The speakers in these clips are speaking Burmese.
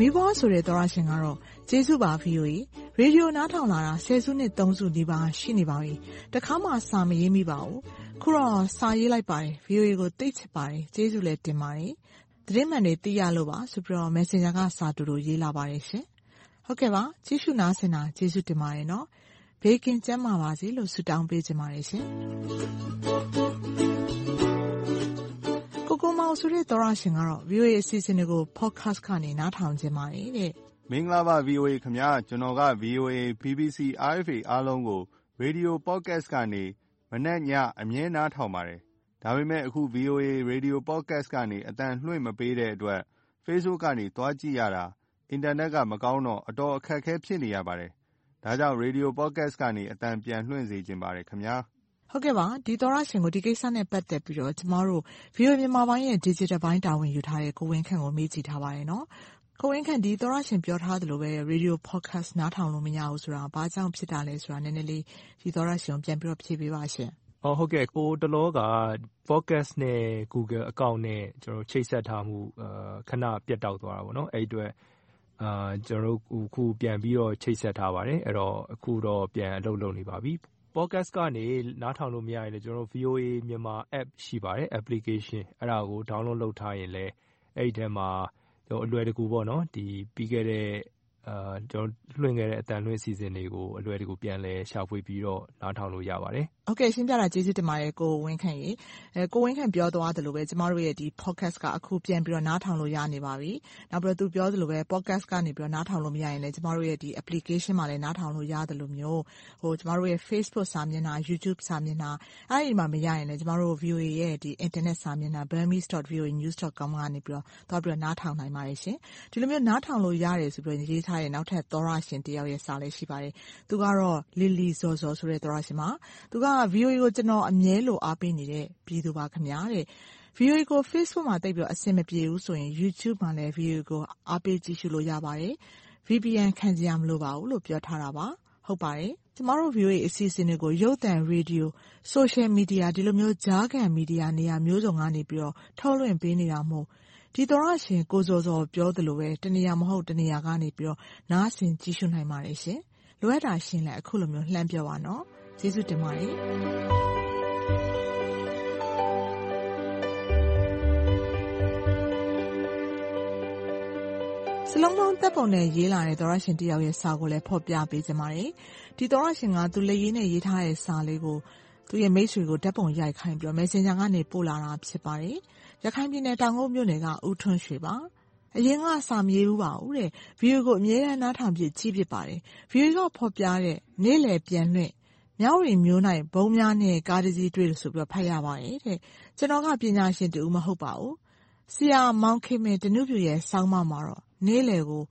မိဘွားဆိုတဲ့သောရရှင်ကတော့ကျေးဇူးပါ VOA ရေဒီယိုနားထောင်လာတာဆယ်စုနှစ်သုံးစုနီးပါးရှိနေပါပြီ။တခါမှစာမရေးမိပါဘူး။ခုတော့စာရေးလိုက်ပါတယ်။ VOA ကိုသိချစ်ပါတယ်။ကျေးဇူးလည်းတင်ပါတယ်။သတင်းမှန်တွေသိရလို့ပါဆိုပြီးတော့ Messenger ကစာတူတူရေးလာပါတယ်ရှင်။ဟုတ်ကဲ့ပါကြည့်ရှုနားဆင်တာကျေးဇူးတင်ပါတယ်နော်။ဘေးကင်းကျန်းမာပါစေလို့ဆုတောင်းပေးချင်ပါတယ်ရှင်။ကိုကိုမော င်ဆိုတဲ့သောရရှင်ကတော့ VOA အစီအစဉ်တွေကို Podcast ကနေ နားထောင်ချင်ပါတယ်တဲ့။မင်္ဂလာပါ VOA ခင်ဗျာ။ကျွန်တော်က VOA, BBC, RFA အားလုံးကို Radio Podcast ကနေမနက်ညအမြဲနားထောင်ပါတယ်။ဒါပေမဲ့အခု VOA Radio Podcast ကနေအသံလွှင့်မပေးတဲ့အတွက် Facebook ကနေသွားကြည့်ရတာအင်တာနက်ကမကောင်းတော့အတော်အခက်အခဲဖြစ်နေရပါတယ်။ဒါကြောင့် Radio Podcast ကနေအသံပြန်လွှင့်စေချင်ပါတယ်ခင်ဗျာ။ ဟုတ်ကဲ့ပါ။ဒီသောတရှင်ကို ဒီကိစ္စနဲ့ ပတ်သက်ပြီးတော့ ကျမတို့ VOA မြန်မာပိုင်းရဲ့ Digital ပိုင်း တာဝန်ယူထားတဲ့ ကိုဝင်းခန့်ကို မေးကြည့်ထားပါတယ်။ကိုဝင်းခန့် ဒီသောတရှင် ပြောထားသလိုပဲ Radio Podcast နားထောင်လို့ မရဘူးဆိုတာ ဘာကြောင့်ဖြစ်တာလဲဆိုတာ နည်းနည်းလေး ဒီသောတရှင်ကို ပြန်ပြီးတော့ ဖြေပေးပါရှင့်။ဟုတ်ကဲ့ ဟိုတလောက Podcast နဲ့ Google Account နဲ့ ချိတ်ဆက်ထားမှု ခဏပြတ်တောက်သွားတာပေါ့နော်။အဲဒီအတွက် ကျနော်တို့ အခုပြန်ပြီးတော့ ချိတ်ဆက်ထားပါတယ်။အခုတော့ ပြန်အလုပ်လုပ်နေပါပြီ Podcast ကနေ နားထောင်လို့မရရင်လည်း VOA မြန်မာ App ရှိပါတယ်။ Application အဲဒါကို Download လုပ်ထားရင်လည်း အဲဒီထဲမှာ အလွယ်တကူပြီးခဲ့တဲ့ လွှင့်ခဲ့တဲ့အသံလွှင့်အစီအစဉ်တွေကိုအလွယ်တကူပြန်လည်ရှာဖွေပြီးတော့နားထောင်လို့ရပါတယ်။ဟုတ်ကဲ့ရှင်းပြတာကျေးဇူးတင်ပါတယ်ကိုဝင်းခန့်ရေ။ကိုဝင်းခန့်ပြောသွားသလိုပဲကျမတို့ရဲ့ Podcast ကအခုပြန်ပြီးတော့နားထောင်လို့ရနေပါပြီ။နောက်ပြီးတော့သူပြောသလိုပဲ Podcast ကနေနားထောင်လို့မရရင်လည်းကျမတို့ရဲ့ Application မှာလည်းနားထောင်လို့ရသလိုမျိုးကျမတို့ရဲ့ Facebook စာမျက်နှာ၊ YouTube စာမျက်နှာအဲဒီမှာမရရင်လည်းကျမတို့ VOA ရဲ့အင်တာနက်စာမျက်နှာ burmese.voanews.com ကနေသွားပြီးတော့နားထောင်နိုင်ပါတယ်ရှင်။ဒီလိုမျိုးနားထောင်လို့ရတယ်ဆိုပြီးရေးထားတဲ့ နောက်ထပ်သောတရှင်တယောက်ရဲ့စာလည်း ရှိပါတယ်။သူကတော့ လီလီဇော်ဇော်ဆိုတဲ့ သောတရှင်ပါ။သူက VOA ကို ကျနော် အမြဲလို အားပေးနေတဲ့ ပြည်သူပါခင်ဗျ။ VOA ကို Facebook မှာ သိပ်ပြီးတော့အဆင်မပြေဘူးဆိုရင် YouTube မှာလည်း VOA ကို အားပေးကြည့်ရှုလို့ရပါတယ်။ VPN ခံစရာမလိုပါဘူးလို့ ပြောထားတာပါ။ဟုတ်ပါတယ်။ကျမတို့ VOA အစီအစဉ်တွေကို ရုပ်သံ၊ရေဒီယို၊ Social Media ဒီလိုမျိုး ကြားခံမီဒီယာ နေရာမျိုးစုံကနေ ထုတ်လွှင့်ပေးနေတာမို့ ဒီသောတရှင် ကိုဇော်ဇော်ပြောသလိုပဲ တနေရာမဟုတ် တနေရာကနေနားဆင်ကြည့်ရှုနိုင်ပါတယ်ရှင်။လိုအပ်တာရှိရင်လည်း အခုလိုမျိုး လှမ်းပြောပါနော်။ကျေးဇူးတင်ပါတယ်။စာလုံးပေါင်းဓါတ်ပုံနဲ့ ရေးလာတဲ့ သောတရှင်တယောက်ရဲ့ စာကိုလည်း ဖော်ပြပေးချင်ပါတယ်။ဒီသောတရှင်က သူလက်ရေးနဲ့ ရေးထားတဲ့စာလေးကို သူ့ရဲ့မိတ်ဆွေကို ဓါတ်ပုံရိုက်ခိုင်းပြီး Messenger ကနေ ပို့လာတာ ဖြစ်ပါတယ်။ ရခိုင်ပြည်နယ်တောင်ကုတ်မြို့နယ်ကဦးထွန်းရွှေပါအရင်ကစာမရေးဘူးပါဘူးတဲ့။ VOA ကိုအမြဲတမ်းနားထောင်ကြည့်ဖြစ်ပါတယ်။ VOA ကဖော်ပြတဲ့နေ့လည်ပြန်လွှင့်မြဝတီမြို့၌ဗုံးများနှင့်ကားတစ်စီးတွေ့ဆိုပြီးဖတ်ရပါတယ်တဲ့။ကျွန်တော်ကပညာရှင်တဦးမဟုတ်ပါဘူး။ဆရာမောင်ခင်မင်ဓနုဖြူရဲ့ဆောင်းပါးမှာတော့နေ့လည်ကို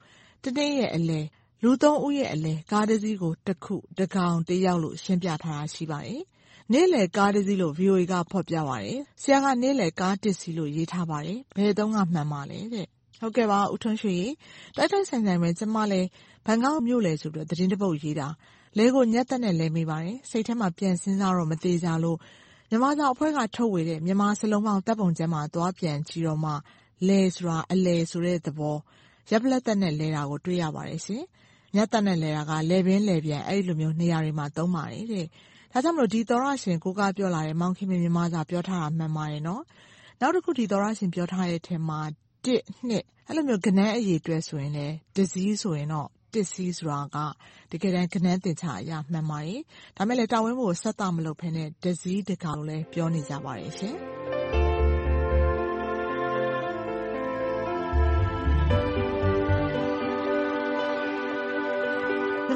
တနေ့ရဲ့အလယ်လူသုံးဦးရဲ့အလယ်ကားတစ်စီးကိုတစ်ခု၊တစ်ကောင်၊တစ်ယောက်လို့ရှင်းပြထားတာရှိပါတယ်။ နေ့လည်ကားတစ်စီးလို့ VOA က ဖော်ပြပါတယ်။ဆရာက နေ့လည်ကားတစ်စီးလို့ ရေးထားပါတယ်။ဘယ်တုန်းက မှန်ပါလဲတဲ့ ဟုတ်ကဲ့ပါ ဦးထွန်းရွှေရေ။တိုက်တိုက်ဆိုင်ဆိုင်ပဲ ကျမလည်း ဘန်ကောက်မြို့လည်ဆိုပြီး သတင်းတပုဒ်ရေးတာ။လယ်ကိုညှပ်သတ်နဲ့ လည်မိပါတယ်။စိတ်ထဲမှာ ပြန်စဉ်းစားတော့ မသေချာလို့ မြန်မာစာအဖွဲ့က ထုတ်ဝေတဲ့ မြန်မာစာလုံးပေါင်းဓါတ်ပုံကျမ်းမှာ သွားပြန်ကြည့်တော့မှလယ်ဆိုတာ အလယ်ဆိုတဲ့သဘော ရပ်ပလက်သက်နဲ့ လည်တာကို တွေ့ရပါတယ်ရှင်။ညှပ်သတ်နဲ့ လည်တာက လည်ပင်းလည်ပြန် အဲဒီလိုမျိုး နေရာတွေမှာ သုံးပါတယ်တဲ့။ ဒါကြောင့်မို့ဒီသောတရှင်ကိုးကားပြောလာတဲ့မောင်ခင်မင်မြန်မာစာပြောထားတာမှန်ပါတယ်နော်။နောက်တခုဒီသောတရှင်ပြောထားတဲ့အထဲမှာတစ်၊နှစ်အဲလိုမျိုးဂဏန်းအရေအတွက်ဆိုရင်လည်းတစ်စီးဆိုရင်တော့တစ်စီးဆိုတာကတကယ်တမ်းဂဏန်းသင်္ချာအရမှန်ပါတယ်။ဒါပေမဲ့လည်းတာဝင်းကိုဆက်သမလုပ်ဘဲနဲ့တစ်စီးတစ်ခါလို့လည်းပြောနေကြပါတယ်ရှင်။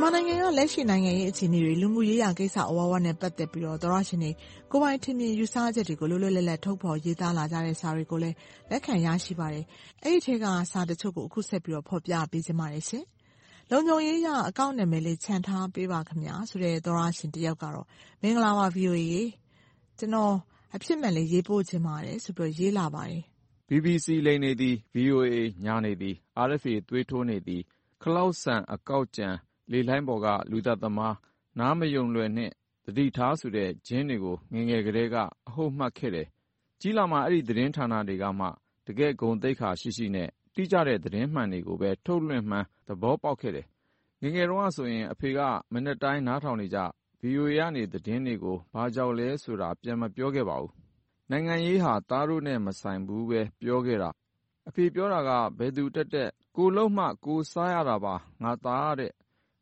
မြန်မာနိုင်ငံကလက်ရှိနိုင်ငံရေးအခြေအနေတွေ၊လူမှုရေးရာကိစ္စအဝဝနဲ့ပတ်သက်ပြီးသောတရှင်တွေကိုယ်ပိုင်ထင်မြင်ယူဆချက်တွေကိုလွတ်လွတ်လပ်လပ်ထုတ်ဖော်ရေးသားလာကြတဲ့စာတွေကိုလည်းလက်ခံရရှိပါတယ်။အဲဒီထဲကစာတချို့ကိုအခုဆက်ပြီးဖော်ပြပေးချင်ပါတယ်။လုံခြုံရေးအရအကောင့်နာမည်လေးချန်ထားပေးပါခင်ဗျာဆိုတဲ့သောတရှင်တယောက်ကတော့မင်္ဂလာပါ VOA ရေ။ကျနော်အဖြစ်မှန်လေးရေးပို့ချင်ပါတယ်ဆိုပြီးရေးလာပါတယ်။ BBC လိမ်နေသည်၊ VOA ညာနေသည်၊ RFA သွေးထိုးနေသည်၊ခလောက်ဆန်အကောက်ကြံ လေလှိုင်းပေါ်က လူသတ်သမား၊နားမယုံလွယ်နှင့်သတိထားဆိုတဲ့ ဂျင်းတွေကို ငယ်ငယ်ကတည်းက အဟုတ်မှတ်ခဲ့တယ်။ကြီးလာမှ အဲဒီသတင်းဌာနတွေကမှ တကယ့်ဂုဏ်သိက္ခာရှိရှိနဲ့ တိကျတဲ့ သတင်းမှန်တွေကိုပဲ ထုတ်လွှင့်မှန်း သဘောပေါက်ခဲ့တယ်။ငယ်ငယ်တုန်းကဆိုရင် အဖေက မနက်တိုင်း နားထောင်နေကျ VOA ကနေ သတင်းတွေကို ဘာကြောက်လဲဆိုတာ ပြန်မပြောခဲ့ပါဘူး။နိုင်ငံရေးဟာ သားတို့နဲ့ မဆိုင်ဘူးပဲ ပြောခဲ့တာ။အဖေပြောတာက ဘယ်သူတက်တက် ကိုယ်လုပ်မှ ကိုယ်စားရတာပါ ငါသားတဲ့။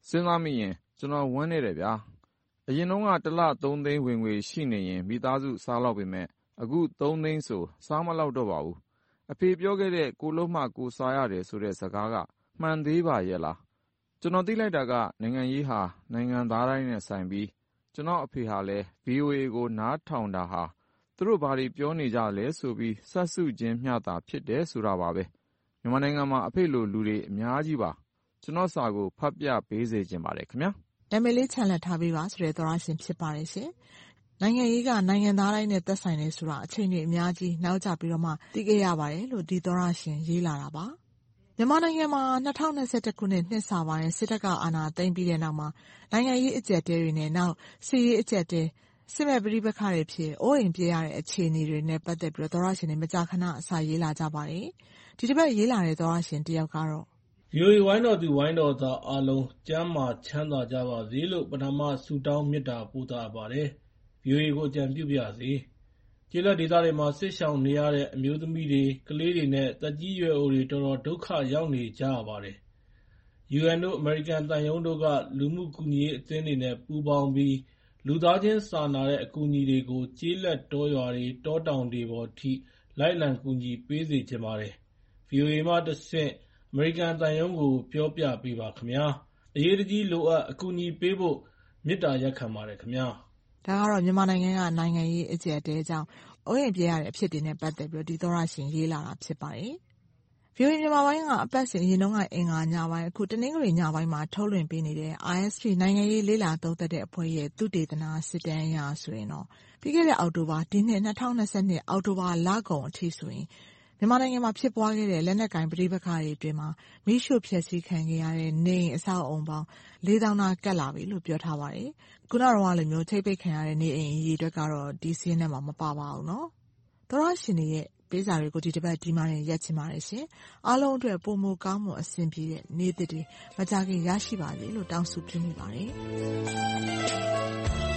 စဉ်းစားမိရင် ကျနော် ဝမ်းနည်းတယ်ဗျာ။အရင်တုန်းက တလ သုံးသိန်း ဝင်ငွေရှိနေရင် မိသားစုစားလောက်ပေမယ့် အခု သုံးသိန်းဆို စားမလောက်တော့ပါဘူး။အဖေပြောခဲ့တဲ့ ကိုယ်လုပ်မှ ကိုယ်စားရတယ်ဆိုတဲ့ စကားက မှန်သေးပါရဲ့လား။ကျနော် သိလိုက်တာက နိုင်ငံရေးဟာ နိုင်ငံသားတိုင်းနဲ့ဆိုင်ပြီး ကျနော့်အဖေဟာလည်း VOA ကို နားထောင်တာဟာ သူတို့ ဘာတွေပြောနေကြလဲဆိုပြီး စပ်စုခြင်းမျှသာ ဖြစ်တယ်ဆိုတာပါပဲ။မြန်မာနိုင်ငံမှာ အဖေလို လူတွေ အများကြီးပါ။ ကျနော့်စာကို ဖတ်ပြပေးစေချင်ပါတယ်ခင်ဗျာ။နာမည်လေးချန်လှပ်ထားပေးပါဆိုတဲ့သောတရှင်ဖြစ်ပါတယ်ရှင်။နိုင်ငံရေးကနိုင်ငံသားတိုင်းနဲ့သက်ဆိုင်တယ်ဆိုတာအချိန်တွေအများကြီးနောက်ကျပြီးတော့မှသိခဲ့ရပါတယ်လို့ဒီသောတရှင်ရေးလာတာပါ။မြန်မာနိုင်ငံမှာ၂၀၂၁ခုနှစ်နှစ်စပိုင်းစစ်တပ်ကအာဏာသိမ်းပြီးတဲ့နောက်မှာနိုင်ငံရေးအကျပ်အတည်းတွေနဲ့နောက်စစ်ရေးအကျပ်အတည်း၊စစ်မက်ပဋိပက္ခတွေဖြစ်အိုးအိမ်ပစ်ရတဲ့အခြေအနေတွေနဲ့ပတ်သက်ပြီးသောတရှင်တွေမကြာခဏစာရေးလာကြပါတယ်။ဒီတပတ်ရေးလာတဲ့သောတရှင်တယောက်ကတော့ VOA ဝိုင်းတော်သူဝိုင်းတော်သားအားလုံး ကျန်းမာချမ်းသာကြပါစေလို့ ပထမ ဆုတောင်းမေတ္တာပို့သအပ်ပါတယ်။ VOA ကို အကြံပြုပါရစေ။ကျေးလက်ဒေသတွေမှာ စစ်ရှောင်နေရတဲ့ အမျိုးသမီးတွေ၊ကလေးတွေနဲ့ သက်ကြီးရွယ်အိုတွေ တော်တော်ဒုက္ခရောက်နေကြရပါတယ်။ UN တို့ အမေရိကန်သံရုံးတို့က လူမှုကူညီရေးအသင်းတွေနဲ့ ပူးပေါင်းပြီး လူသားချင်းစာနာတဲ့ အကူအညီတွေကို ကျေးလက်တောရွာတွေ၊တောတောင်တွေပေါ်ထိ လိုက်လံကူညီပေးစေချင်ပါတယ်။ VOA မှတဆင့်အ မေရိကန်သံရုံးကို ပြောပြပေးပါခင်ဗျာ။အရေးတကြီးလိုအပ် အကူအညီပေးဖို့ မေတ္တာရပ်ခံပါတယ်ခင်ဗျာ။ဒါကတော့ မြန်မာနိုင်ငံက နိုင်ငံရေးအကျပ်အတည်းကြောင့် အိုးအိမ်ပစ်ရတဲ့အဖြစ်တွေနဲ့ ပတ်သက်ပြီး ဒီသောတရှင် ရေးလာတာဖြစ်ပါတယ်။ VOA မြန်မာပိုင်းက အပတ်စဉ် အရင်တုန်းက အင်္ဂါညပိုင်း အခု တနင်္ဂနွေညပိုင်းမှာ ထုတ်လွှင့်ပေးနေတဲ့ ISP နိုင်ငံရေးလေ့လာသုံးသပ်တဲ့အဖွဲ့ရဲ့ သုတေသနစစ်တမ်းအရဆိုရင်တော့ပြီးခဲ့တဲ့ အောက်တိုဘာ ဒီနှစ် ၂၀၂၂ အောက်တိုဘာလကုန်အထိဆိုရင် မြန်မာနိုင်ငံမှာ ဖြစ်ပွားခဲ့တဲ့ လက်နက်ကိုင်ပဋိပက္ခတွေအတွင်းမှာမီးရှို့ဖျက်ဆီးခံခဲ့ရတဲ့ နေအိမ်အဆောက်အအုံပေါင်း လေးသောင်းနား ကပ်လာပြီလို့ ပြောထားပါတယ်။ခုနတုန်းကလို ချိတ်ပိတ်ခံရတဲ့ နေအိမ်အရေအတွက်ကတော့ ဒီစာရင်းထဲမှာ မပါပါဘူး။သောတရှင်တွေရဲ့ ပေးစာတွေကို ဒီတပတ် ဒီမှာတင် ရပ်ချင်ပါတယ်ရှင်။အားလုံးအတွက် ပိုမိုကောင်းမွန် အဆင်ပြေတဲ့ နေ့သစ်တွေ မကြာခင် ရရှိပါစေလို့ တောင်းဆုပြုမိပါတယ်။